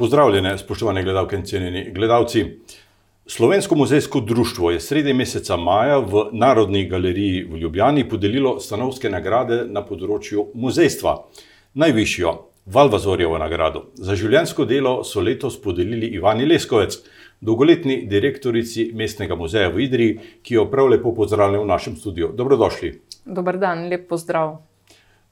Pozdravljene, spoštovane gledalke in cenjeni gledalci. Slovensko muzejsko društvo je sredi meseca maja v Narodni galeriji v Ljubljani podelilo stanovske nagrade na področju muzejstva. Najvišjo, Valvazorjevo nagrado za življenjsko delo so letos podelili Ivani Leskovec, dolgoletni direktorici Mestnega muzeja v Idriji, ki jo prav lepo pozdravljam v našem studiu. Dobrodošli. Dober dan, lep pozdrav.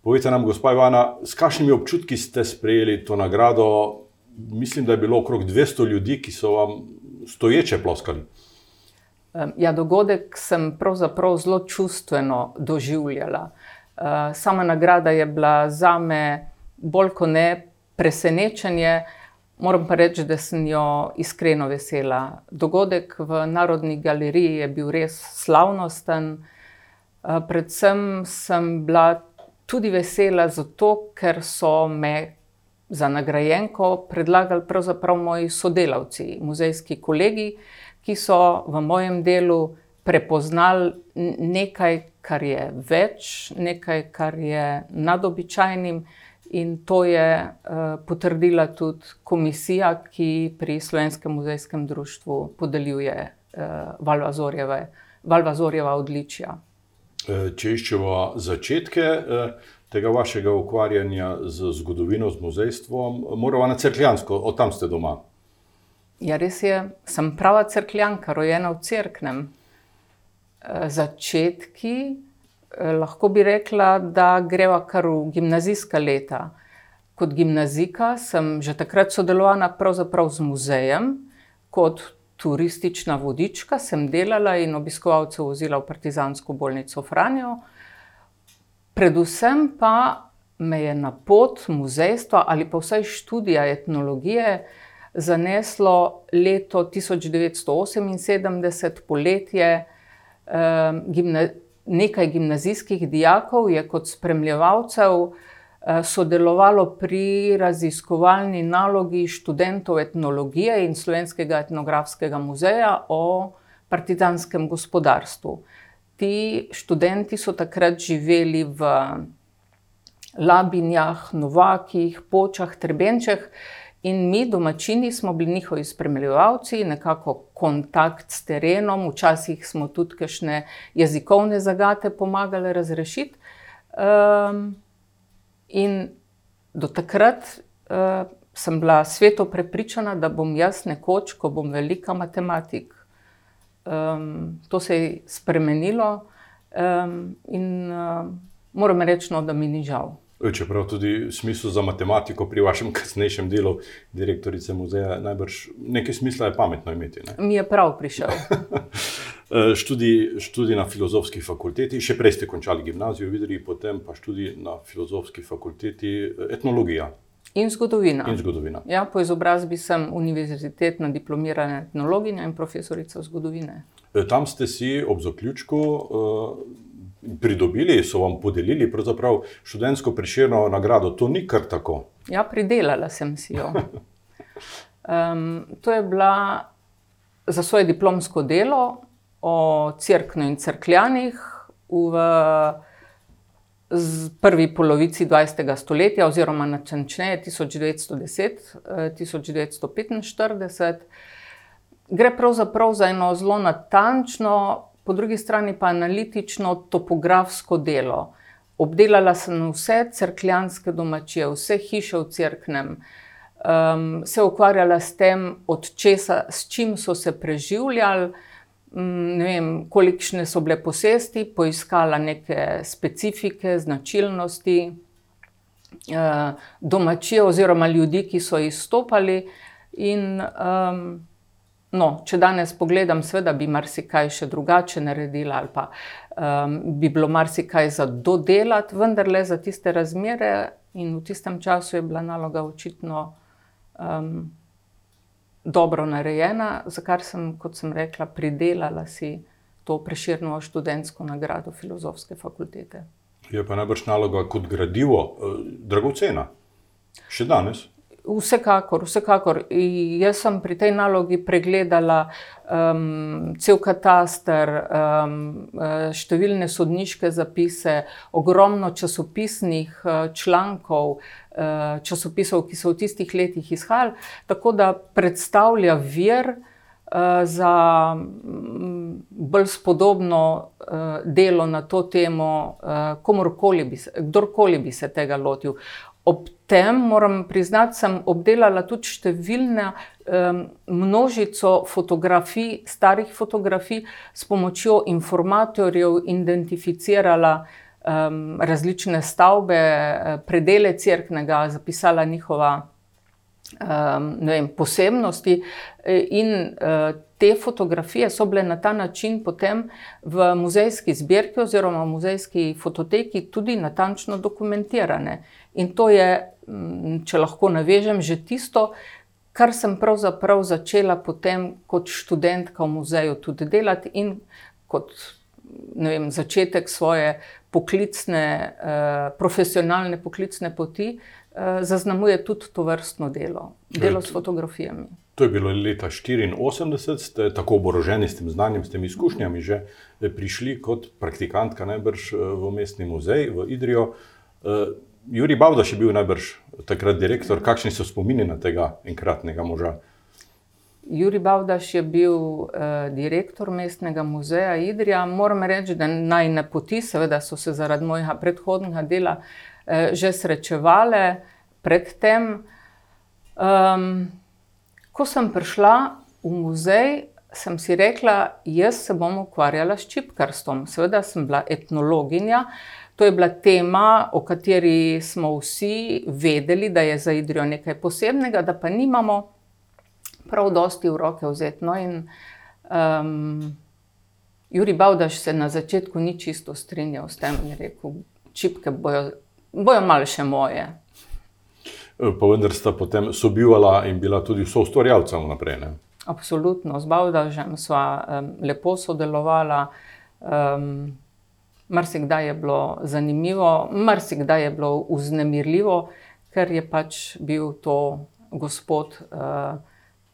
Povejte nam, gospa Ivana, s kakšnimi občutki ste sprejeli to nagrado? Mislim, da je bilo okrog 200 ljudi, ki so vam stoječe ploskali. Ja, dogodek sem pravzaprav zelo čustveno doživljala. Eh, sama nagrada je bila za me bolj kot ne presenečenje, moram pa reči, da sem jo iskreno vesela. Dogodek v Narodni galeriji je bil res slavnosten. Eh, predvsem sem bila tudi vesela zato, ker so me za nagrajenko predlagali pravzaprav moji sodelavci, muzejski kolegi, ki so v mojem delu prepoznali nekaj, kar je več, nekaj, kar je nad običajnim. In to je uh, potrdila tudi komisija, ki pri Slovenskem muzejskem društvu podeljuje uh, Valvazorjeva odličja. Če iščemo začetke, uh, tega vašega ukvarjanja z zgodovino, z muzejstvom, moramo na crkljansko, od tam ste doma. Ja, res je, sem prava crkljanka, rojena v crknem. E, začetki, e, lahko bi rekla, da greva kar v gimnazijska leta. Kot gimnazika sem že takrat sodelovala z muzejem, kot turistična vodička sem delala in obiskovalce vozila v Partizansko bolnico Franjo. Predvsem pa me je na pot muzejstva ali pa vsaj študija etnologije zaneslo leto 1978, poletje. Nekaj gimnazijskih dijakov je kot spremljevalcev eh, sodelovalo pri raziskovalni nalogi študentov etnologije in Slovenskega etnografskega muzeja o partizanskem gospodarstvu ti študenti so takrat živeli v Labinjah, Novakih, Počah, Trebenčeh. In mi, domačini, smo bili njihovi spremljevalci, nekako kontakt s terenom, včasih smo tudi kakšne jezikovne zagate pomagali razrešiti. Um, in do takrat uh, sem bila sveto prepričana, da bom jaz nekoč, ko bom velika matematik, Um, to se je spremenilo um, in uh, moram reči, no, da mi ni žal. Čeprav tudi smisel za matematiko pri vašem kasnejšem delu, direktorice muzeja, najbrž nekaj smisla je pametno imeti. Ne? Mi je prav prišel. študij, študij na filozofski fakulteti, še prej ste končali gimnazijo, videli, potem pa študij na filozofski fakulteti etnologija. In zgodovina. In zgodovina. Ja, po izobrazbi sem univerzitetna diplomirana etnologinja in profesorica zgodovine. E, tam ste si ob zaključku uh, pridobili, so vam podelili študentsko priširno nagrado. To ni kar tako. Ja, pridelala sem si jo. Um, to je bila za svoje diplomsko delo o crkvi in crkljanih v v prvi polovici 20. stoletja, oziroma načneje 1910-1945. Eh, Gre pravzaprav za eno zelo natančno, po drugi strani pa analitično topografsko delo. Obdelala sem vse crkljanske domačije, vse hiše v crknem, um, se ukvarjala s tem, česa, s čim so se preživljali. Mm, ne vem, kolikšne so bile posesti, poiskala neke specifike, značilnosti eh, domačije oziroma ljudi, ki so izstopali. In, um, no, če danes pogledam, seveda bi marsikaj še drugače naredila, ali pa um, bi bilo marsikaj za dodelati, vendar le za tiste razmere in v tistem času je bila naloga očitno. Um, dobro narejena, za kar sem, kot sem rekla, pridelala si to preširno študentsko nagrado filozofske fakultete. Je pa najbrž naloga kot gradivo, eh, dragocena, še danes. Vsekakor, vsekakor. Jaz sem pri tej nalogi pregledala um, cel kataster, um, številne sodniške zapise, ogromno časopisnih uh, člankov, uh, časopisov, ki so v tistih letih izhajali, tako da predstavlja vir uh, za um, bolj spodobno uh, delo na to temo, komorkoli bi se, kdorkoli bi se tega lotil. Ob tem, moram priznati, sem obdelala tudi številne množico fotografij, starih fotografij, s pomočjo informatorjev identificirala um, različne stavbe, eh, predele crknega, zapisala njihova um, vem, posebnosti. Eh, in uh, te fotografije so bile na ta način potem v muzejski zbirki oziroma v muzejski fototeki tudi natančno dokumentirane. In to je, mm, če lahko navežem, že tisto, kar sem pravzaprav začela potem kot študentka v muzeju tudi delati in kot vem, začetek svoje poklicne, eh, profesionalne poklicne poti, eh, zaznamuje tudi to vrstno delo, delo s fotografijami. To je bilo leta 1984, ste tako oboroženi s tem znanjem, s temi izkušnjami, že prišli kot praktikantka najbrž v mestni muzej v Idrijo. Juri Bavdaš je bil najbrž takrat direktor. Kakšni so spomini na tega enkratnega moža? Juri Bavdaš je bil uh, direktor mestnega muzeja Idrija. Moram reči, da naj ne poti, seveda so se zaradi mojega predhodnega dela uh, že srečevali predtem. Um, ko sem prišla v muzej, sem si rekla, jaz se bom ukvarjala s čipkarstvom. Seveda sem bila etnologinja. To je bila tema, o kateri smo vsi vedeli, da je za Idrijo nekaj posebnega, da pa nimamo prav dosti v roke vzeti. No in um, Juri Bavdaš se na začetku ni čisto strinjal s tem in je rekel, čipke bojo, bojo malo še moje. Pa vendar sta potem sobivala in bila tudi so ustvarjalca vnaprej. Ne? Absolutno, z Bavdažem sva um, lepo sodelovala. Um, marsikdaj je bilo zanimivo, marsikdaj je bilo uznemirljivo, ker je pač bil to gospod uh,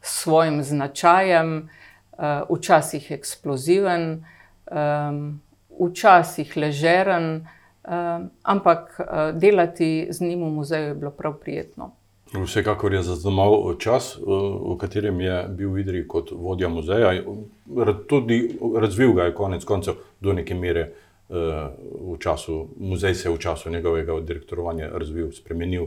s svojim značajem, uh, včasih eksploziven, včasih ležeren, ampak uh, delati z njim v muzeju je bilo prav prijetno. Vsekakor je zaznamoval čas, v katerem je bil vidri kot vodja muzeja, tudi razvil ga je konec koncev do neke mere v času, muzej se je v času njegovega direktorovanja razvil, spremenil.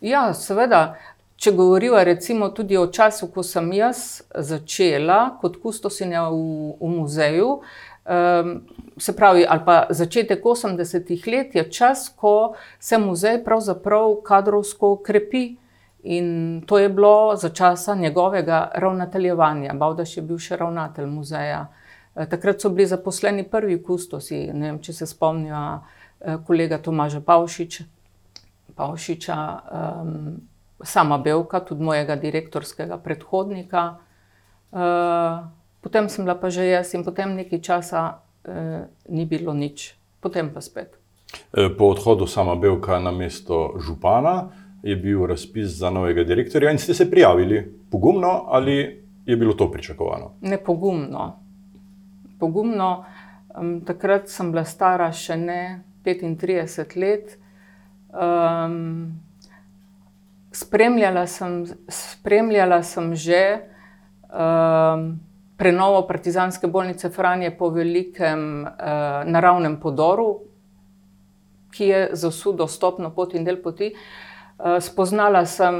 Ja, seveda. Če govorimo recimo tudi o času, ko sem jaz začela kot kustosinja v, v muzeju, um, se pravi, ali pa začetek 80-ih let, je čas, ko se muzej pravzaprav kadrovsko krepi. In to je bilo za časa njegovega ravnateljevanja. Bavdaš je bil še ravnatelj muzeja. Eh, takrat so bili zaposleni prvi kustosi. Ne vem, če se spomnijo eh, kolega Tomaža Pavšiča, Pavšiča um, sama Belka, tudi mojega direktorskega predhodnika. Uh, potem sem bila pa že jaz in potem nekaj časa uh, ni bilo nič, potem pa spet. Po odhodu sama Belka na mesto župana je bil razpis za novega direktorja in ste se prijavili pogumno ali je bilo to pričakovano? Ne pogumno pogumno. Um, takrat sem bila stara še ne 35 let. Um, spremljala, sem, spremljala sem že um, prenovo Partizanske bolnice Franje po velikem uh, naravnem podoru, ki je za vso dostopno pot in del poti. Uh, spoznala sem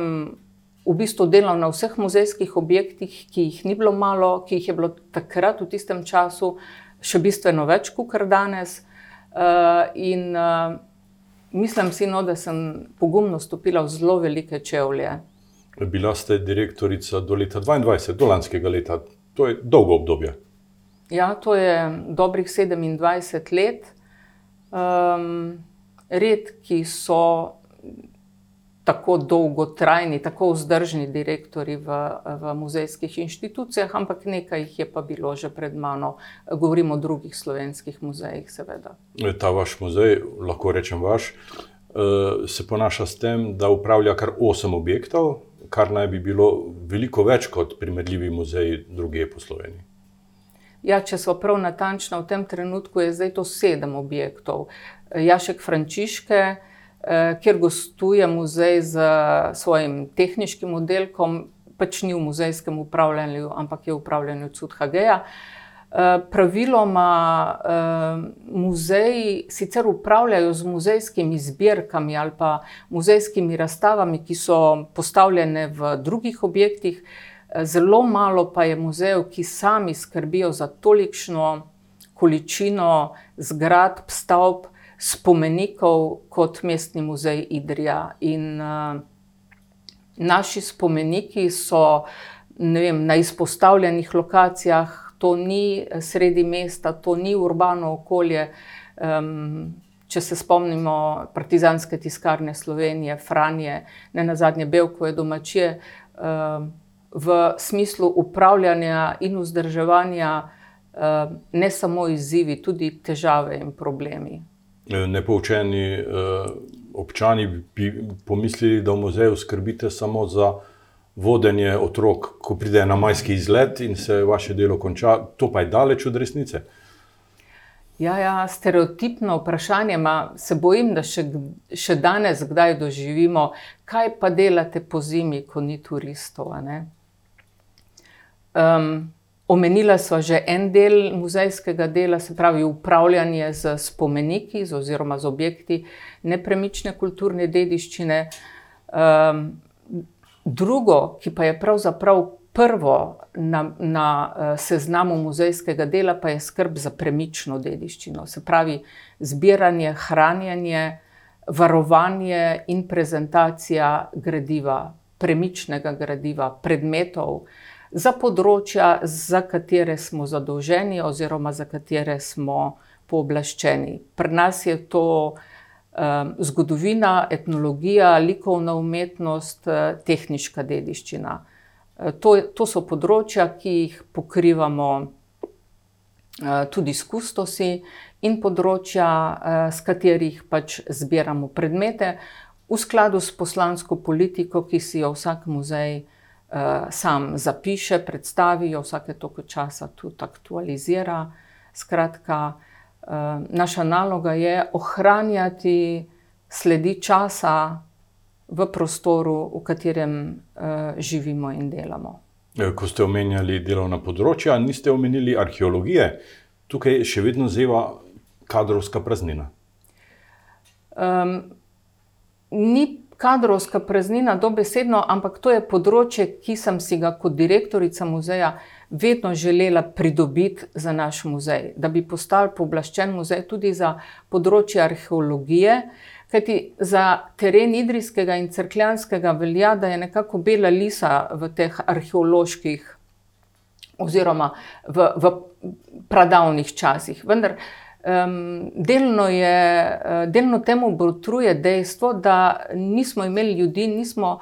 v bistvu delal na vseh muzejskih objektih, ki jih ni bilo malo, ki jih je bilo takrat v tistem času še bistveno več kot danes. Uh, in uh, mislim si, no, da sem pogumno stopila v zelo velike čevlje. Bila ste direktorica do leta 2022, do lanskega leta. To je dolgo obdobje. Ja, to je dobrih 27 let. Um, redki so tako dolgotrajni, tako vzdržni direktori v, v muzejskih inštitucijah, ampak nekaj jih je pa bilo že pred mano. Govorimo o drugih slovenskih muzejih, seveda. Ta vaš muzej, lahko rečem vaš, eh, se ponaša s tem, da upravlja kar osem objektov, kar naj bi bilo veliko več kot primerljivi muzeji druge po Sloveniji. Ja, če smo prav natančni, v tem trenutku je zdaj to sedem objektov. Jašek Frančiške, kjer gostuje muzej z svojim tehničkim oddelkom, pač ni v muzejskem upravljanju, ampak je v upravljanju Cudhageja. Praviloma muzeji sicer upravljajo z muzejskimi zbirkami ali pa muzejskimi razstavami, ki so postavljene v drugih objektih, zelo malo pa je muzejev, ki sami skrbijo za tolikšno količino zgradb, stavb, spomenikov kot Mestni muzej Idrija. In naši spomeniki so, ne vem, na izpostavljenih lokacijah, to ni sredi mesta, to ni urbano okolje. Če se spomnimo Partizanske tiskarne Slovenije, Franje, nenazadnje Bevkove domačije, v smislu upravljanja in vzdrževanja, ne samo izzivi, tudi težave in problemi. Nepoučeni, občani bi pomislili, da v muzeju skrbite samo za vodenje otrok, ko pridejo na majski izlet in se vaše delo konča, to pa je daleč od resnice. Ja, ja, stereotipno vprašanje, ma se bojim, da še še danes kdaj doživimo: "Kaj pa delate pozimi, ko ni turistov, ne?" Omenila sva že en del muzejskega dela, se pravi upravljanje s spomeniki oziroma z objekti nepremične kulturne dediščine. drugo, ki pa je pravzaprav prvo na, na, seznamu muzejskega dela, pa je skrb za premično dediščino. Se pravi zbiranje, hranjenje, varovanje in prezentacija gradiva, premičnega gradiva, predmetov za področja, za katere smo zadolženi oziroma za katere smo pooblaščeni. Pri nas je to, zgodovina, etnologija, likovna umetnost, tehniška dediščina. to to so področja, ki jih pokrivamo, tudi s kustosi, in področja, s katerih pač zbiramo predmete v skladu s poslansko politiko, ki si jo vsak muzej, sam zapiše, predstavi jo vsake toliko časa tudi aktualizira. Skratka, naša naloga je ohranjati sledi časa v prostoru, v katerem, živimo in delamo. ko ste omenjali delovna področja, niste omenili arheologije. Tukaj še vedno zeva kadrovska praznina. ni kadrovska praznina dobesedno, ampak to je področje, ki sem si ga kot direktorica muzeja vedno želela pridobiti za naš muzej. Da bi postali pooblaščen muzej tudi za področje arheologije. Kajti za teren Idrijskega in Cerkljanskega velja, da je nekako bela lisa v teh arheoloških oziroma v, v pradavnih časih. Vendar, delno je, delno temu botruje dejstvo, da nismo imeli ljudi, nismo,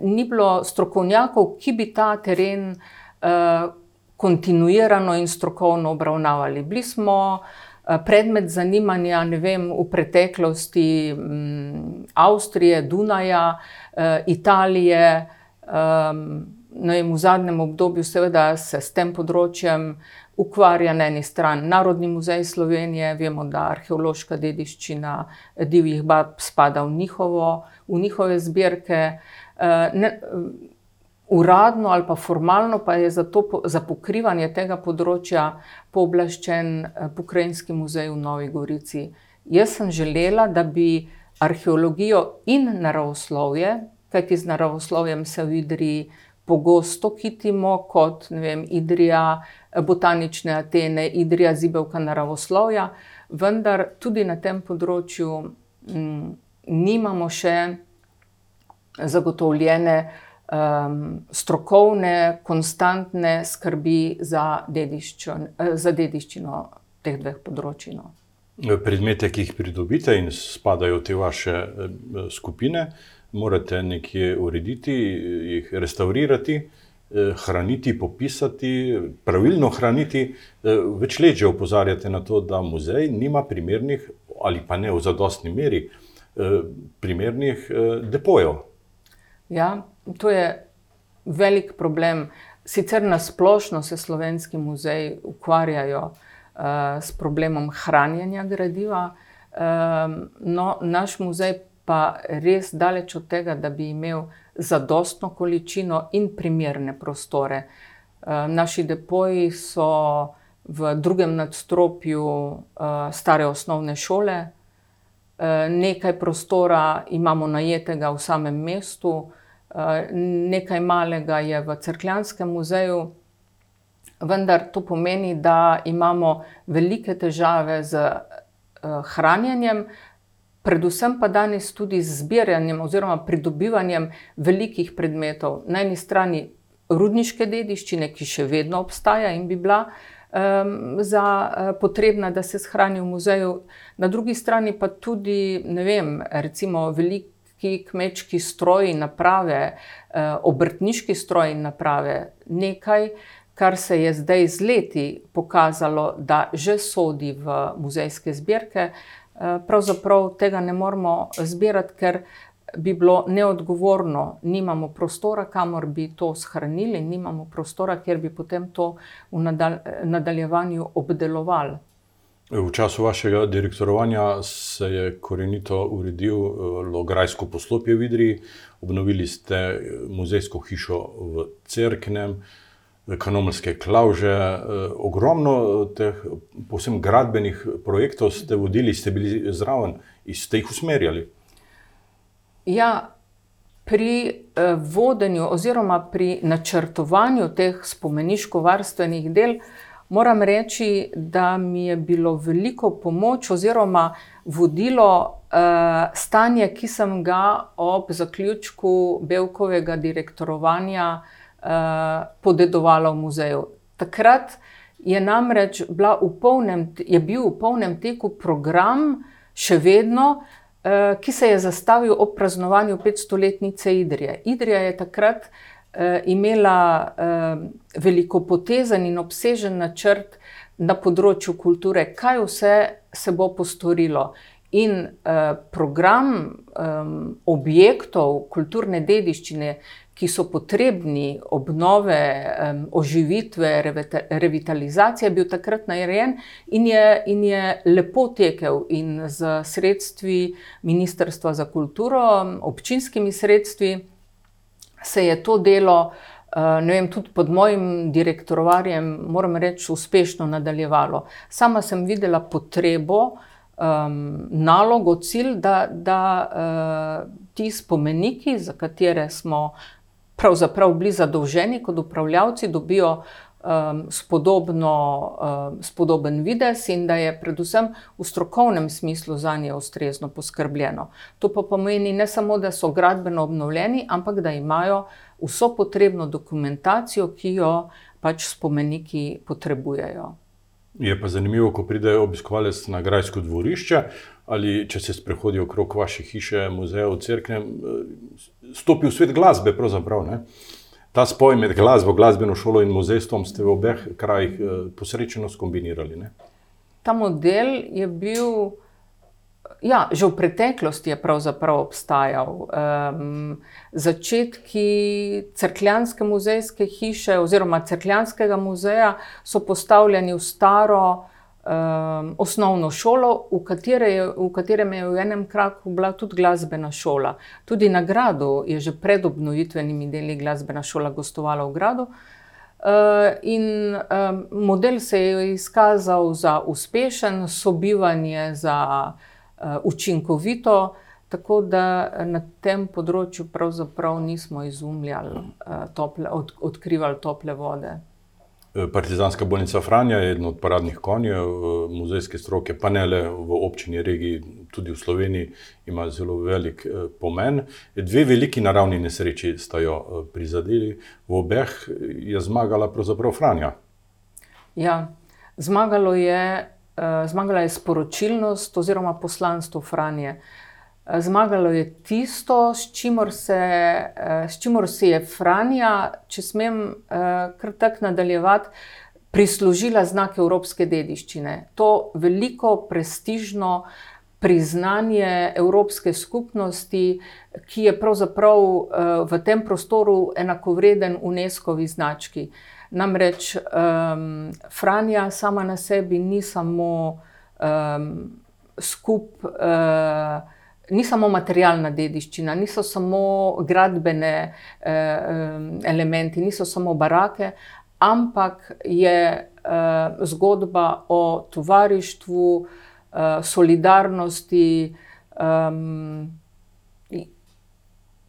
ni bilo strokovnjakov, ki bi ta teren, kontinuirano in strokovno obravnavali. Bili smo, predmet zanimanja, vem, v preteklosti, Avstrije, Dunaja, Italije, ne vem, v zadnjem obdobju seveda se s tem področjem ukvarja na eni strani Narodni muzej Slovenije, vemo, da arheološka dediščina divjih bab spada v njihovo, v njihove zbirke. uradno ali pa formalno pa je za to, za pokrivanje tega področja pooblaščen, Pokrajinski muzej v Novi Gorici. Jaz sem želela, da bi arheologijo in naravoslovje, kajti z naravoslovjem se v Idriji pogosto kitimo kot, ne vem, Idrija, botanične Atene, Idrija, zibelka naravoslovja, vendar tudi na tem področju, nimamo še zagotovljene, strokovne, konstantne skrbi za za dediščino teh dveh področij, no. Predmete, ki jih pridobite in spadajo v te vaše, skupine, morate nekje urediti, jih restavrirati, hraniti, popisati, pravilno hraniti. več let že opozarjate na to, da muzej nima primernih, ali pa ne v zadostni meri, primernih, depojev. Ja, to je velik problem. Sicer na splošno se slovenski muzeji ukvarjajo uh, s problemom hranjenja gradiva, um, no, naš muzej pa res daleč od tega, da bi imel zadostno količino in primerne prostore. Uh, naši depoji so v drugem nadstropju uh, stare osnovne šole, uh, nekaj prostora imamo najetega v samem mestu. Eh, nekaj malega je v Cerkljanskem muzeju, vendar to pomeni, da imamo velike težave z eh, hranjenjem, predvsem pa danes tudi z zbiranjem oziroma pridobivanjem velikih predmetov. Na eni strani rudniške dediščine, ki še vedno obstaja in bi bila. Um, za uh, potrebna, da se shrani v muzeju, na drugi strani pa tudi, ne vem, recimo, veliko ki kmečki stroji, naprave, eh, obrtniški stroji, naprave, nekaj, kar se je zdaj z leti pokazalo, da že sodi v muzejske zbirke, pravzaprav tega ne moremo zbirati, ker bi bilo neodgovorno, nimamo prostora, kamor bi to shranili, nimamo prostora, kjer bi potem to v nadaljevanju obdelovali. V času vašega direktorovanja se je korenito uredil eh, Lograjsko poslopje v Idriji, obnovili ste eh, muzejsko hišo v Cerknem, kanomelske klauže. Eh, ogromno teh posebno gradbenih projektov ste vodili, ste bili zraven in ste jih usmerjali. Ja, pri vodenju oziroma pri načrtovanju teh spomeniško-varstvenih del. Moram reči, da mi je bilo veliko pomoč oziroma vodilo uh, stanje, ki sem ga ob zaključku Belkovega direktorovanja uh, podedovala v muzeju. Takrat je namreč v polnem, je bil v polnem teku program, še vedno, uh, ki se je zastavil ob praznovanju 500-letnice Idrije. Idrija je takrat uh, imela uh, veliko potezen in obsežen načrt na področju kulture, kaj vse se bo postorilo. In uh, program um, objektov kulturne dediščine, ki so potrebni obnove, um, oživitve, revitalizacije, je bil takrat narejen in je, in je lepo tekel in z sredstvi Ministrstva za kulturo, občinskimi sredstvi se je to delo, eh, vem, tudi pod mojim direktorjem, moram reči, uspešno nadaljevalo. Sama sem videla potrebo, um, nalogo, cilj, da, da uh, ti spomeniki, za katere smo pravzaprav bili zadolženi kot upravljavci, dobijo um, spodobno, um, spodoben vides in da je predvsem v strokovnem smislu za nje ustrezno poskrbljeno. To pa pomeni ne samo, da so gradbeno obnovljeni, ampak da imajo vso potrebno dokumentacijo, ki jo pač spomeniki potrebujejo. Je pa zanimivo, ko pride obiskovalec na Grajsko dvorišče ali če se sprehodi okrog vaše hiše, muzeja, crkve, stopi v svet glasbe. Ta spoj med glasbo, glasbeno šolo in muzejstvom ste v obeh krajih eh, posrečeno skombinirali. Ne? Ta model je bil, ja, že v preteklosti je pravzaprav obstajal. Um, začetki crkljanske muzejske hiše oziroma crkljanskega muzeja so postavljeni v staro um, osnovno šolo, v, katere je, v katerem je v enem kraku bila tudi glasbena šola. Tudi na gradu je že pred obnovitvenimi deli glasbena šola gostovala v gradu. Uh, in um, model se je izkazal za uspešen, sobivanje za uh, učinkovito, tako da na tem področju pravzaprav nismo izumljali, uh, tople, od, odkrivali tople vode. Eh, Partizanska bolnica Franja je eden od paradnih konjev eh, muzejske stroke, pa ne le v občini, regiji, tudi v Sloveniji, ima zelo velik eh, pomen. Dve veliki naravni nesreči sta jo prizadeli, v obeh je zmagala pravzaprav Franja. Ja, zmagalo je, zmagala je sporočilnost oziroma poslanstvo Franje. Zmagalo je tisto, s čimer se, se je Franja, če smem kar tako nadaljevati, prislužila znak evropske dediščine. To veliko, prestižno, priznanje Evropske skupnosti, ki je pravzaprav v tem prostoru enakovreden UNESCO-vi znački. Namreč um, Franja sama na sebi ni samo um, skup. Uh, ni samo materialna dediščina, niso samo gradbene eh, elementi, niso samo barake, ampak je eh, zgodba o tovarištvu, eh, solidarnosti, eh,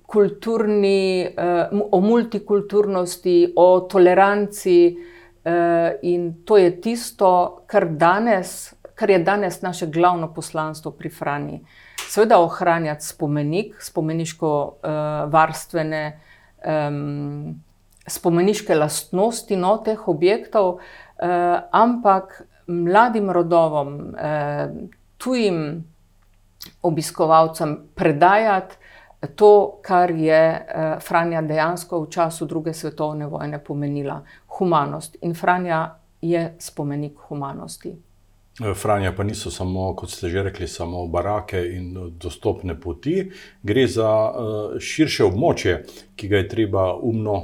kulturni, eh, o multikulturnosti, o toleranci. Eh, in to je tisto, kar, danes, kar je danes naše glavno poslanstvo pri Franji. Seveda ohranjati spomenik, spomeniško uh, varstvene, um, spomeniške lastnosti no, teh objektov, uh, ampak mladim rodovom, uh, tujim obiskovalcem predajati to, kar je Franja dejansko v času druge svetovne vojne pomenila, humanost. In Franja je spomenik humanosti. Franja pa niso samo, kot ste že rekli, samo barake in dostopne poti, gre za uh, širše območje, ki ga je treba umno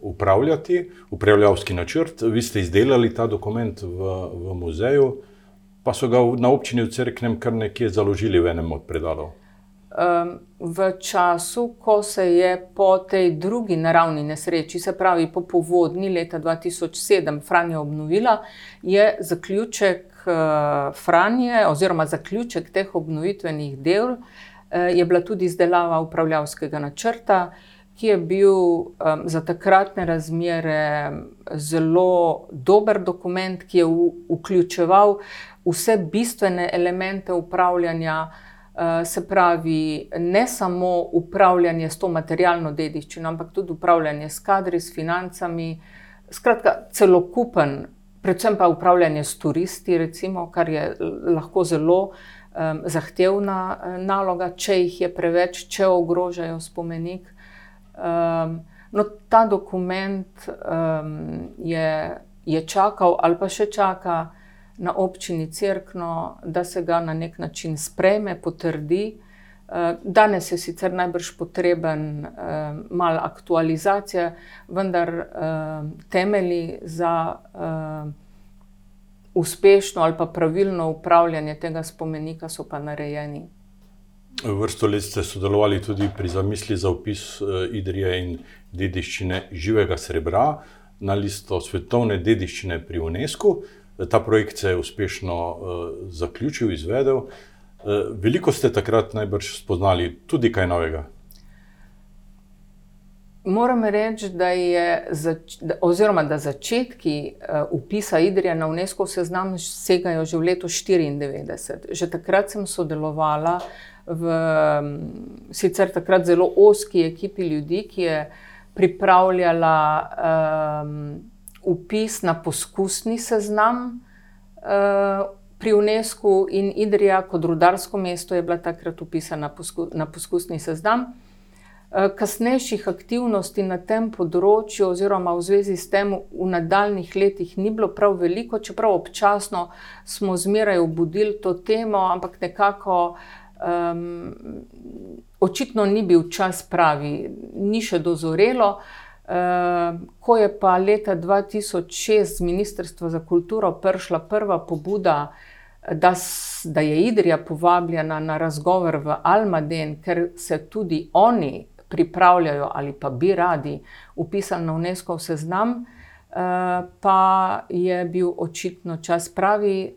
upravljati, upravljavski načrt. Vi ste izdelali ta dokument v, v muzeju, pa so ga na občini v Cerknem kar nekje založili v enem od predalov. Um, v času, ko se je po tej drugi naravni nesreči, se pravi po povodni leta 2007, Franja obnovila, je zaključek uh, Franje, oziroma zaključek teh obnovitvenih del, uh, je bila tudi izdelava upravljavskega načrta, ki je bil um, za takratne razmere zelo dober dokument, ki je v, vključeval vse bistvene elemente upravljanja. Uh, se pravi, ne samo upravljanje s to materialno dediščino, ampak tudi upravljanje s kadri, s financami, skratka, celokupen predvsem pa upravljanje s turisti, recimo, kar je lahko zelo um, zahtevna uh, naloga, če jih je preveč, če ogrožajo spomenik. Um, no, ta dokument um, je, je čakal ali pa še čaka na občini Cerkno, da se ga na nek način sprejme, potrdi. Danes je sicer najbrž potreben eh, malo aktualizacije, vendar eh, temelji za eh, uspešno ali pa pravilno upravljanje tega spomenika so pa narejeni. Vrsto let ste sodelovali tudi pri zamisli za upis Idrije in dediščine živega srebra na listo svetovne dediščine pri UNESCO. Ta projekt se je uspešno zaključil, izvedel. Eh, veliko ste takrat najbrž spoznali tudi kaj novega. Moram reči, da, je, oziroma, da začetki upisa Idrija na UNESCO seznam segajo že v letu 1994. Že takrat sem sodelovala v sicer takrat zelo oski ekipi ljudi, ki je pripravljala um, upis na poskusni seznam uh, pri UNESCO in Idrija kot rudarsko mesto je bila takrat upisana na poskusni seznam. Eh, kasnejših aktivnosti na tem področju, oziroma v zvezi s tem, v nadaljnih letih ni bilo prav veliko, čeprav občasno smo zmeraj obudili to temo, ampak nekako um, očitno ni bil čas pravi, ni še dozorelo. Uh, ko je pa leta 2006 z Ministrstva za kulturo prišla prva pobuda, da, da je Idrija povabljena na razgovor v Almaden, ker se tudi oni pripravljajo ali pa bi radi upisali na UNESCO seznam, eh, pa je bil očitno čas pravi.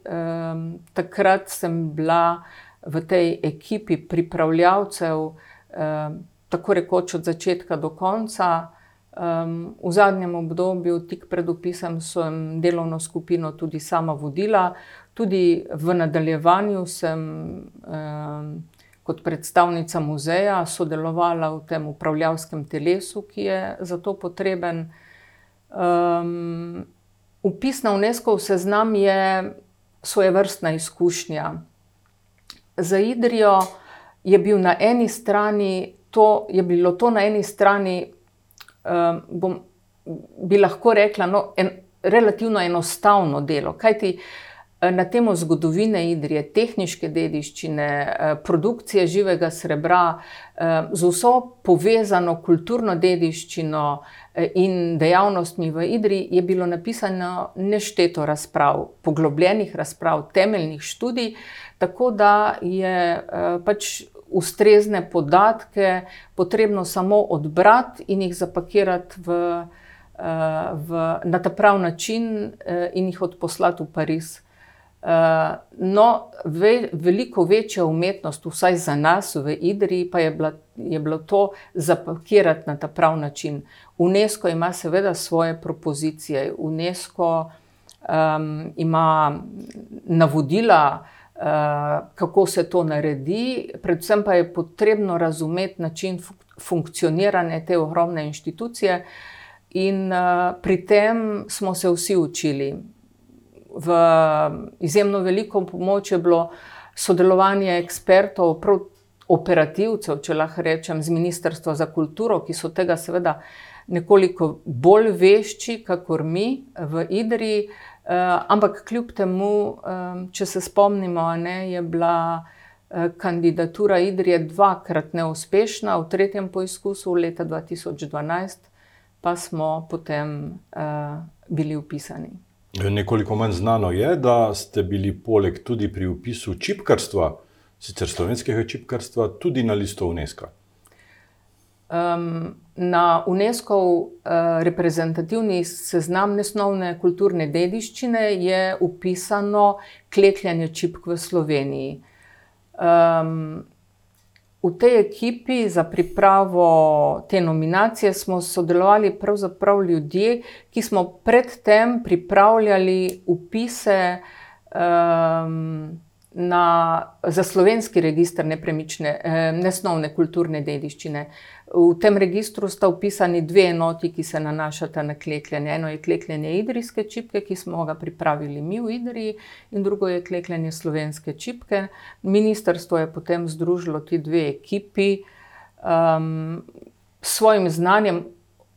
Takrat sem bila v tej ekipi pripravljavcev, tako rekoč od začetka do konca. Um, v zadnjem obdobju, tik pred upisom, sem delovno skupino tudi sama vodila, Tudi v nadaljevanju sem um, kot predstavnica muzeja sodelovala v tem upravljavskem telesu, ki je za to potreben. Um, upis na UNESCO seznam je svoje vrstna izkušnja. Za Idrijo je, bil na to, je bilo to na eni strani, um, bom, bi lahko rekla, no, en, relativno enostavno delo. Kajti, uh, na temo zgodovine Idrije, tehniške dediščine, produkcije živega srebra, z vso povezano kulturno dediščino in dejavnostmi v Idriji, je bilo napisano nešteto razprav, poglobljenih razprav, temeljnih študij, tako da je pač ustrezne podatke potrebno samo odbrati in jih zapakirati v, v, na ta prav način in jih odposlati v Pariz. No, ve, veliko večja umetnost, vsaj za nas v Idriji, pa je, bila, je bilo to zapakirati na ta prav način. UNESCO ima seveda svoje propozicije, UNESCO um, ima navodila, uh, kako se to naredi, predvsem pa je potrebno razumeti način funkcioniranja te ogromne inštitucije, in uh, pri tem smo se vsi učili. V izjemno veliko pomoč je bilo sodelovanje ekspertov, prav operativcev, če lahko rečem, z Ministrstva za kulturo, ki so tega seveda nekoliko bolj vešči, kakor mi v Idriji. Ampak kljub temu, če se spomnimo, ne, je bila kandidatura Idrije dvakrat neuspešna, v tretjem poizkusu, leta 2012, pa smo potem bili upisani. Nekoliko manj znano je, da ste bili poleg tudi pri upisu čipkarstva, sicer slovenskega čipkarstva, tudi na listu UNESCO. Um, na UNESCO uh, reprezentativni seznam nesnovne kulturne dediščine je upisano klekljanje čipk v Sloveniji. Um, V tej ekipi za pripravo te nominacije smo sodelovali pravzaprav ljudje, ki smo predtem pripravljali upise um, na, za slovenski registr nepremične, eh, nesnovne kulturne dediščine. V tem registru sta upisani dve enoti, ki se nanašata na klekljanje. Eno je klekljanje idrijske čipke, ki smo ga pripravili mi v Idriji, in drugo je klekljanje slovenske čipke. Ministrstvo je potem združilo ti dve ekipi um, s svojim znanjem.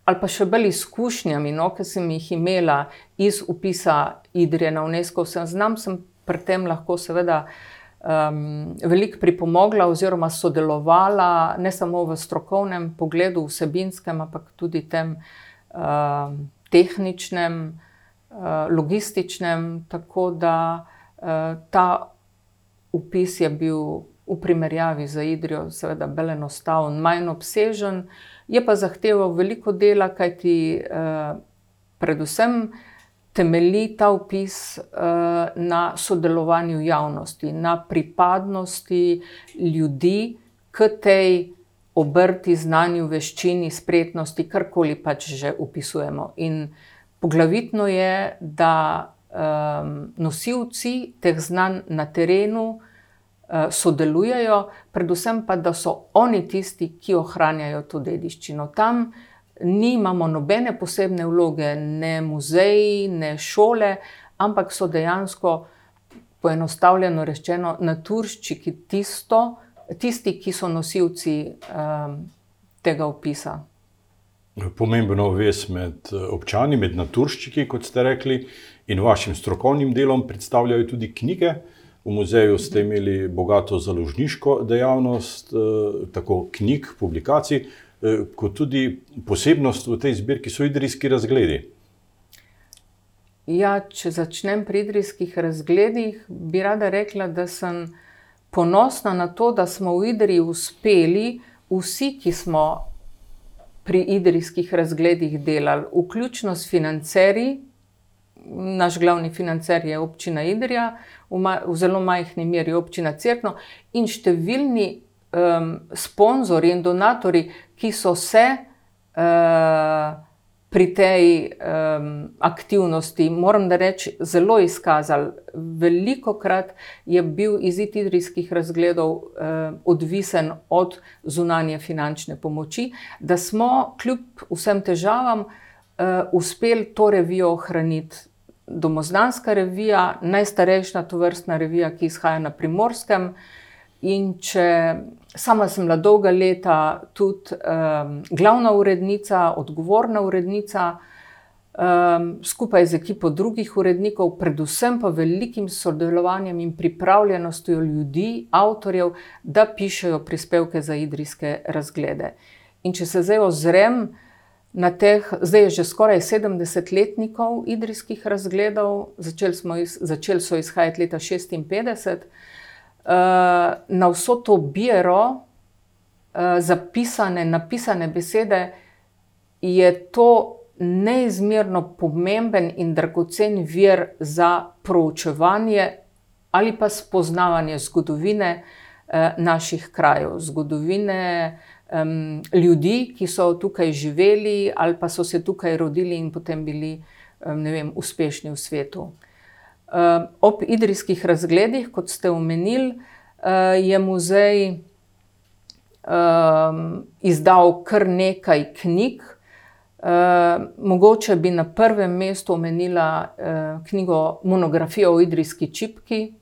Ali pa še bolj izkušnjami, no, ki sem jih imela iz upisa Idrije na UNESCO, sem znam, sem pri tem lahko seveda um, veliko pripomogla oziroma sodelovala, ne samo v strokovnem pogledu, vsebinskem, ampak tudi tem um, tehničnem, uh, logističnem, tako da uh, ta upis je bil. V primerjavi z Idrijo, seveda, bolj enostaven, manj obsežen, je pa zahteval veliko dela, kajti eh, predvsem eh, temelji ta opis uh, na sodelovanju javnosti, na pripadnosti ljudi k tej obrti, znanju, veščini, spretnosti, karkoli pač že opisujemo. In poglavitno je, da um, nosilci teh znanj na terenu uh, sodelujejo, predvsem pa, da so oni tisti, ki ohranjajo to dediščino tam nimamo nobene posebne vloge, ne muzeji, ne šole, ampak so dejansko, poenostavljeno rečeno, naturščiki tisto, tisti, ki so nosilci um, tega opisa. Pomembno vez med eh, občani, med naturščiki, kot ste rekli, in vašim strokovnim delom predstavljajo tudi knjige. V muzeju ste imeli bogato založniško dejavnost, eh, tako knjig, publikacij, kot tudi posebnost v tej zbirki so idrijski razgledi. Ja, če začnem pri idrijskih razgledih, bi rada rekla, da sem ponosna na to, da smo v Idriji uspeli, vsi, ki smo pri idrijskih razgledih delali, vključno s financerji. Naš glavni financer je občina Idrija, v, v zelo majhni meri občina Cerkno in številni um, sponzorji in donatori, ki so se uh, pri tej um, aktivnosti, moram da reči, zelo izkazali. Veliko krat je bil izid idrijskih razgledov uh, odvisen od zunanje finančne pomoči, da smo kljub vsem težavam uh, uspeli to revijo ohraniti. Domozdanska revija, najstarejša to vrstna revija, ki izhaja na primorskem. In če Sama sem bila dolga leta tudi um, glavna urednica, odgovorna urednica. um, skupaj z ekipo drugih urednikov, predvsem pa velikim sodelovanjem in pripravljenostjo ljudi, avtorjev, da pišejo prispevke za idrijske razglede. In če se zdaj ozrem na teh, zdaj je že skoraj 70-letnikov idrijskih razgledov, začeli, iz, začeli so izhajati leta 56, uh, na vso to biro uh, zapisane, napisane besede. Je to neizmerno pomemben in dragocen vir za proučevanje ali pa spoznavanje zgodovine eh, naših krajev, zgodovine eh, ljudi, ki so tukaj živeli ali pa so se tukaj rodili in potem bili eh, vem, uspešni v svetu. Eh, ob idrijskih razgledih, kot ste omenili, eh, je muzej eh, izdal kar nekaj knjig. Eh, mogoče bi na prvem mestu omenila uh, knjigo Monografija o idrijski čipki,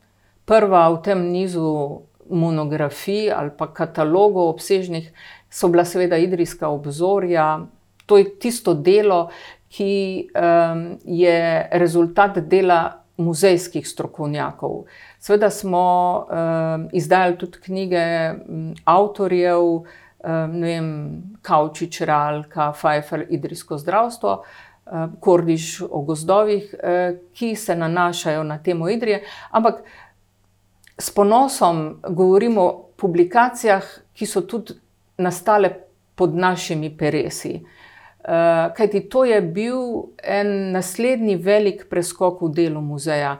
prva v tem nizu monografij ali pa katalogov obsežnih, so bila seveda idrijska obzorja. To je tisto delo, ki um, je rezultat dela muzejskih strokovnjakov. Sveda smo um, izdajali tudi knjige um, avtorjev, ne vem, Kaučič, Ralka, Pfeiffer, Idrijsko zdravstvo, Kordiš o gozdovih, ki se nanašajo na temo Idrije, ampak s ponosom govorimo o publikacijah, ki so tudi nastale pod našimi peresi. Kajti to je bil en naslednji velik preskok v delu muzeja.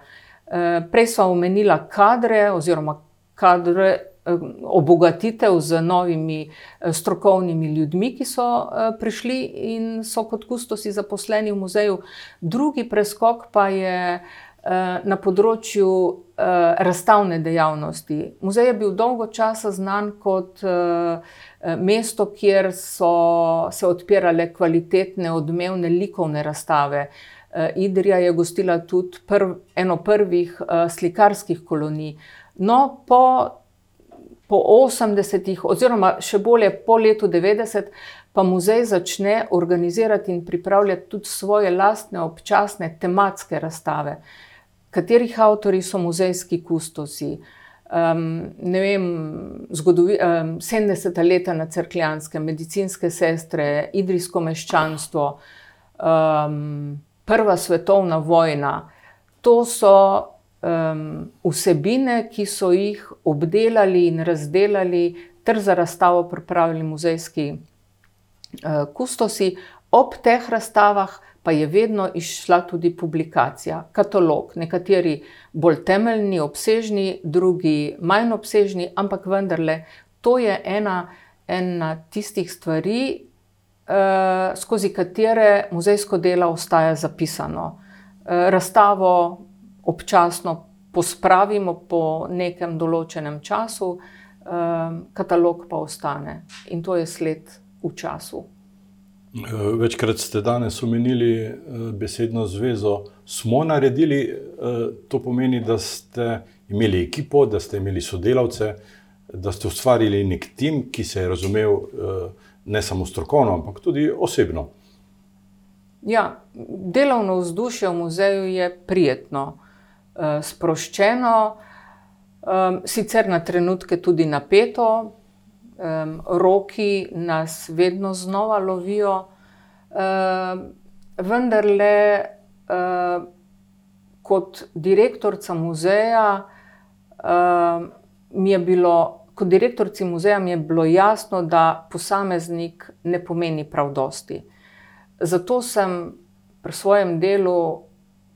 Prej smo omenila kadre, oziroma kadre obogatitev z novimi eh, strokovnimi ljudmi, ki so eh, prišli in so kot kustosi zaposleni v muzeju. Drugi preskok pa je eh, na področju razstavne dejavnosti. Muzej je bil dolgo časa znan kot mesto, kjer so se odpirale kvalitetne, odmevne likovne razstave. Idrija je gostila tudi prv, eno prvih slikarskih kolonij. No, po po 80-ih, oziroma še bolje po letu 90, pa muzej začne organizirati in pripravljati tudi svoje lastne občasne tematske razstave, katerih avtori so muzejski kustosi. Um, ne vem, zgodovi, um, 70. leta na crkljanske, medicinske sestre, idrijsko meščanstvo, um, prva svetovna vojna. To so um, vsebine, ki so jih obdelali in razdelali, ter za razstavo pripravili muzejski uh, kustosi. Ob teh razstavah pa je vedno išla tudi publikacija, katalog, nekateri bolj temeljni, obsežni, drugi manj obsežni, ampak vendarle to je ena, ena tistih stvari, uh, skozi katere muzejsko delo ostaja zapisano. Uh, razstavo občasno pospravimo po nekem določenem času, ehm, katalog pa ostane in to je sled v času. Eh, večkrat ste danes omenili eh, besedno zvezo. Smo naredili, eh, to pomeni, da ste imeli ekipo, da ste imeli sodelavce, da ste ustvarili nek tim, ki se je razumel ne samo strokovno, ampak tudi osebno. Ja, delovno vzdušje v muzeju je prijetno. Sproščeno, sicer na trenutke tudi napeto, roki nas vedno znova lovijo, vendar le kot direktorica muzeja mi je bilo. Kot direktorici muzeja mi je bilo jasno, da posameznik ne pomeni prav dosti. Zato sem pri svojem delu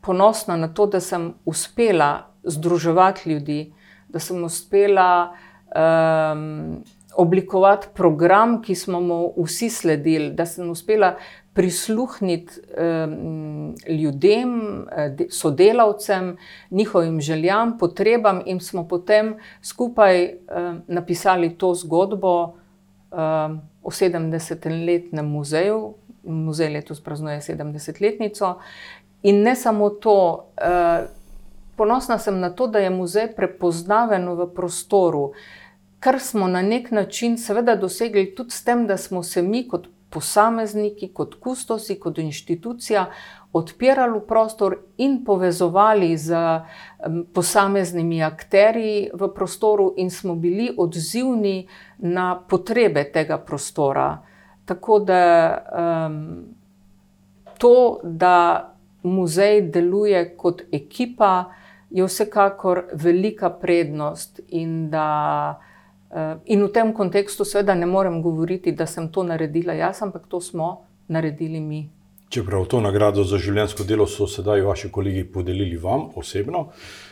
ponosna na to, da sem uspela združevati ljudi, da sem uspela um, oblikovati program, ki smo mu vsi sledili, da sem uspela prisluhniti ljudem, sodelavcem, njihovim željam, potrebam, in smo potem skupaj napisali to zgodbo o 70-letnem muzeju. Muzej letos praznuje 70-letnico, In ne samo to, ponosna sem na to, da je muzej prepoznaven v prostoru, kar smo na nek način seveda dosegli tudi s tem, da smo se mi kot posamezniki, kot kustosi, kot inštitucija odpirali v prostor in povezovali z posameznimi akterji v prostoru, in smo bili odzivni na potrebe tega prostora. Tako da um, to, da muzej deluje kot ekipa, je vsekakor velika prednost. In, da, in v tem kontekstu, seveda, ne morem govoriti, da sem to naredila jaz, ampak to smo naredili mi. Čeprav to nagrado za življenjsko delo so sedaj vaši kolegi podelili vam osebno. Eh,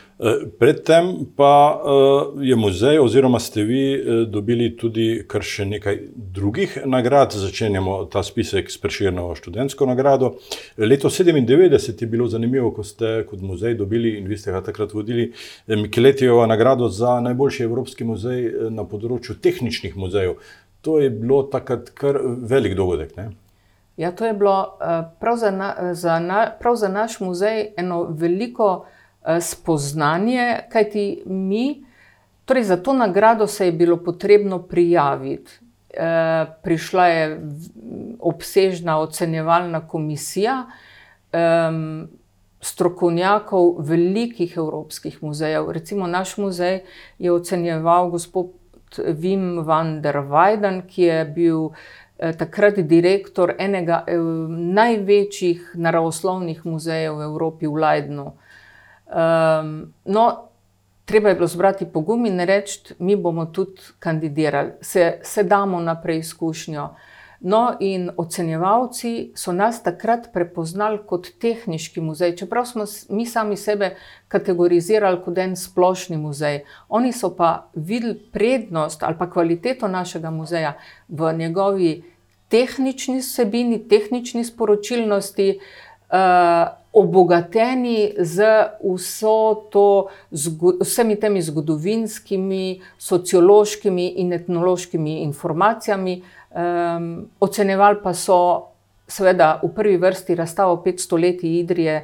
predtem pa eh, je muzej, oziroma ste vi eh, dobili tudi kar še nekaj drugih nagrad. Začenjamo ta spisek s Preširno študentsko nagrado. Leto 97 je bilo zanimivo, ko ste kot muzej dobili in vi ste ga takrat vodili Mikeletijevo nagrado za najboljši evropski muzej na področju tehničnih muzejev. To je bilo takrat kar velik dogodek. Ne? Ja, to je bilo eh, prav za, na, za, na, prav za naš muzej eno veliko eh, spoznanje, kajti mi, torej za to nagrado se je bilo potrebno prijaviti. Eh, prišla je obsežna ocenjevalna komisija strokovnjakov velikih evropskih muzejev. Recimo naš muzej je ocenjeval gospod Wim van der Weyden, ki je bil Eh, takrat direktor enega eh, največjih naravoslovnih muzejev v Evropi, v Leidnu. Um, no, treba je bilo zbrati pogum in reči, mi bomo tudi kandidirali, se, se damo na preizkušnjo. No, in ocenjevalci so nas takrat prepoznali kot tehnički muzej, čeprav smo mi sami sebe kategorizirali kot en splošni muzej. Oni so pa videli prednost ali pa kvaliteto našega muzeja v njegovi tehnični vsebini, tehnični sporočilnosti. Uh, Obogateni z to, vsemi temi zgodovinskimi, sociološkimi in etnološkimi informacijami, Um, ocenjevali pa so, seveda, v prvi vrsti razstavo 500 let Idrije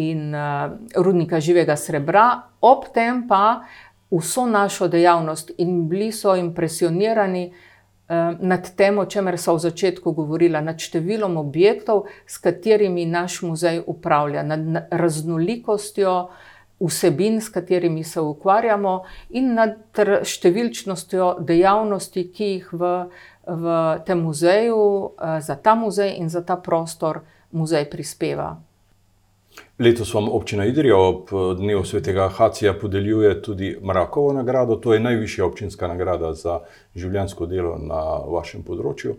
in uh, rudnika živega srebra, ob tem pa vso našo dejavnost in bili so impresionirani uh, nad tem, o čemer so v začetku govorila, nad številom objektov, s katerimi naš muzej upravlja, nad raznolikostjo. Vsebin, s katerimi se ukvarjamo, in nad številčnostjo dejavnosti, ki jih v v tem muzeju, eh, za ta muzej in za ta prostor muzej prispeva. Letos vam občina Idrija ob eh, dnevu svetega Hacija podeljuje tudi Mrakovo nagrado. To je najvišja občinska nagrada za življensko delo na vašem področju.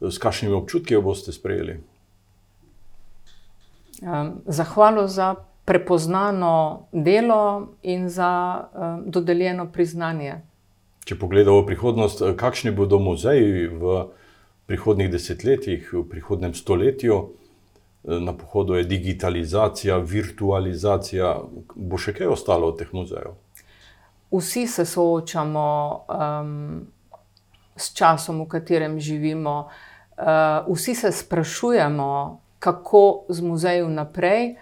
S kakšnimi občutki jo boste sprejeli? Zahvalo za prepoznano delo in za dodeljeno priznanje. Če pogledamo v prihodnost, eh, kakšni bodo muzeji v prihodnih desetletjih, v prihodnem stoletju, eh, na pohodu je digitalizacija, virtualizacija, bo še kaj ostalo od teh muzejev? Vsi se soočamo um, s časom, v katerem živimo, uh, vsi se sprašujemo, kako z muzejem naprej.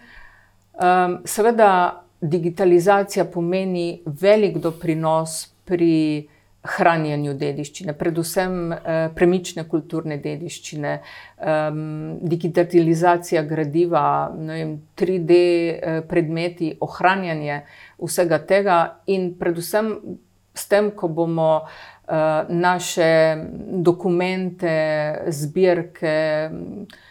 Um, seveda, digitalizacija pomeni velik doprinos pri hranjenju dediščine, predvsem eh, premične kulturne dediščine, eh, digitalizacija gradiva, vem, 3D eh, predmeti, ohranjanje vsega tega, in predvsem s tem, ko bomo eh, naše dokumente, zbirke. Eh,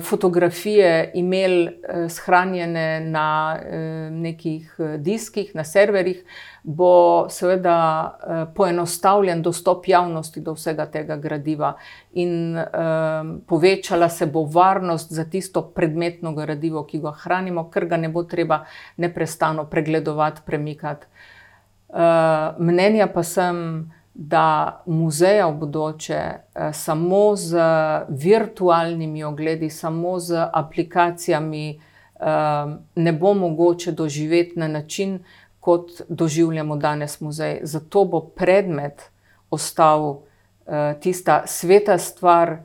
fotografije imeli eh, shranjene na eh, nekih diskih, na serverjih, bo seveda poenostavljen dostop javnosti do vsega tega gradiva in povečala se bo varnost za tisto predmetno gradivo, ki ga hranimo, ker ga ne bo treba neprestano pregledovati, premikati. Mnenja pa sem, da muzeja v bodoče eh, samo z virtualnimi ogledi, samo z aplikacijami eh, ne bo mogoče doživeti na način, kot doživljamo danes muzej. Zato bo predmet ostal eh, tista sveta stvar,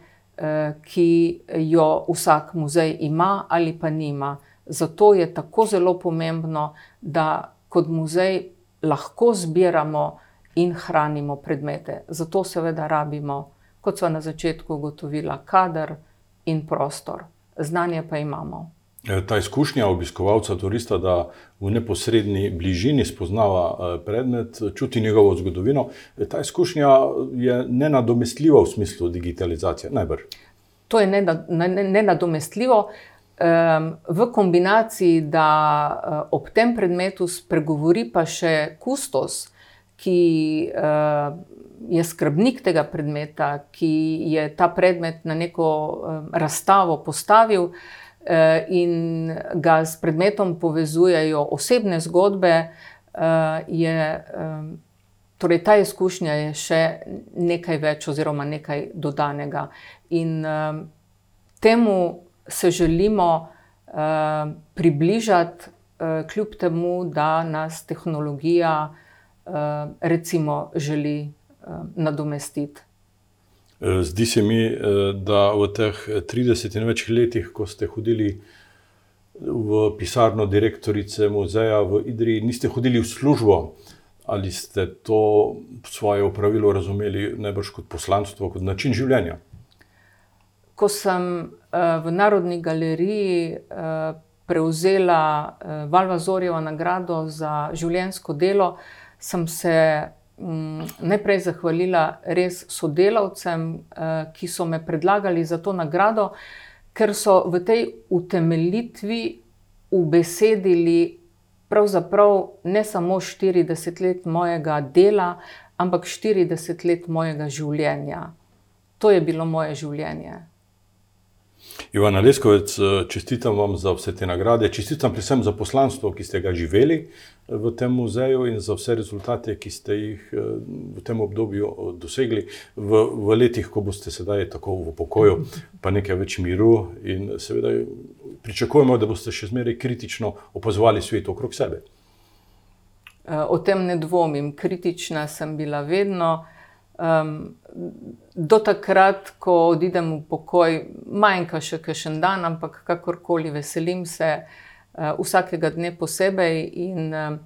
ki jo vsak muzej ima ali pa nima. Zato je tako zelo pomembno, da kot muzej lahko zbiramo in hranimo predmete. Zato seveda rabimo kot so na začetku ugotovila, kader in prostor. Znanje pa imamo. E, ta izkušnja obiskovalca, turista, da v neposrednji bližini spoznava e, predmet, čuti njegovo zgodovino, e, ta izkušnja je nenadomestljiva v smislu digitalizacije. Najbrž. To je nenadomestljivo. V kombinaciji, da ob tem predmetu spregovori pa še kustos, ki je skrbnik tega predmeta, ki je ta predmet na neko razstavo postavil. Eh, in ga s predmetom povezujejo osebne zgodbe, eh, je, torej ta izkušnja je še nekaj več, oziroma nekaj dodanega. In temu se želimo približati, eh, kljub temu, da nas tehnologija, recimo, želi nadomestiti. Zdi se mi, eh, da v teh 30 in več letih, ko ste hodili v pisarno direktorice muzeja v Idriji, niste hodili v službo ali ste to svoje upravilo razumeli najbrž kot poslanstvo, kot način življenja? Ko sem eh, v Narodni galeriji eh, prevzela Valvazorjevo nagrado za življenjsko delo, sem se Mm, najprej zahvalila res sodelavcem, eh, ki so me predlagali za to nagrado, ker so v tej utemeljitvi ubesedili pravzaprav ne samo 40 let mojega dela, ampak 40 let mojega življenja. To je bilo moje življenje. Ivana Leskovec, eh, čestitam vam za vse te nagrade, čestitam predvsem za poslanstvo, ki ste ga živeli eh, v tem muzeju in za vse rezultate, ki ste jih eh, v tem obdobju dosegli, v, v letih, ko boste sedaj tako v pokoju, pa nekaj več miru in seveda pričakujemo, da boste še zmeraj kritično opazovali svet okrog sebe. O tem ne dvomim, kritična sem bila vedno. Um, do takrat, ko odidem v pokoj, manjka še kakšen dan, ampak kakorkoli veselim se uh, vsakega dne posebej. In uh,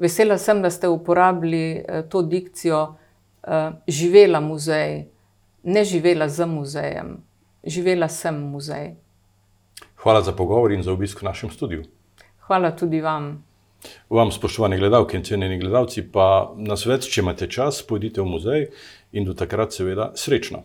vesela sem, da ste uporabili uh, to dikcijo, uh, živela muzej, ne živela za muzejem, živela sem muzej. Hvala za pogovor in za obisk v našem studiu. Hvala tudi vam. Vam, spoštovani gledalci in cenjeni gledalci, pa na svet, če imate čas, pojdite v muzej in do takrat, seveda, srečno.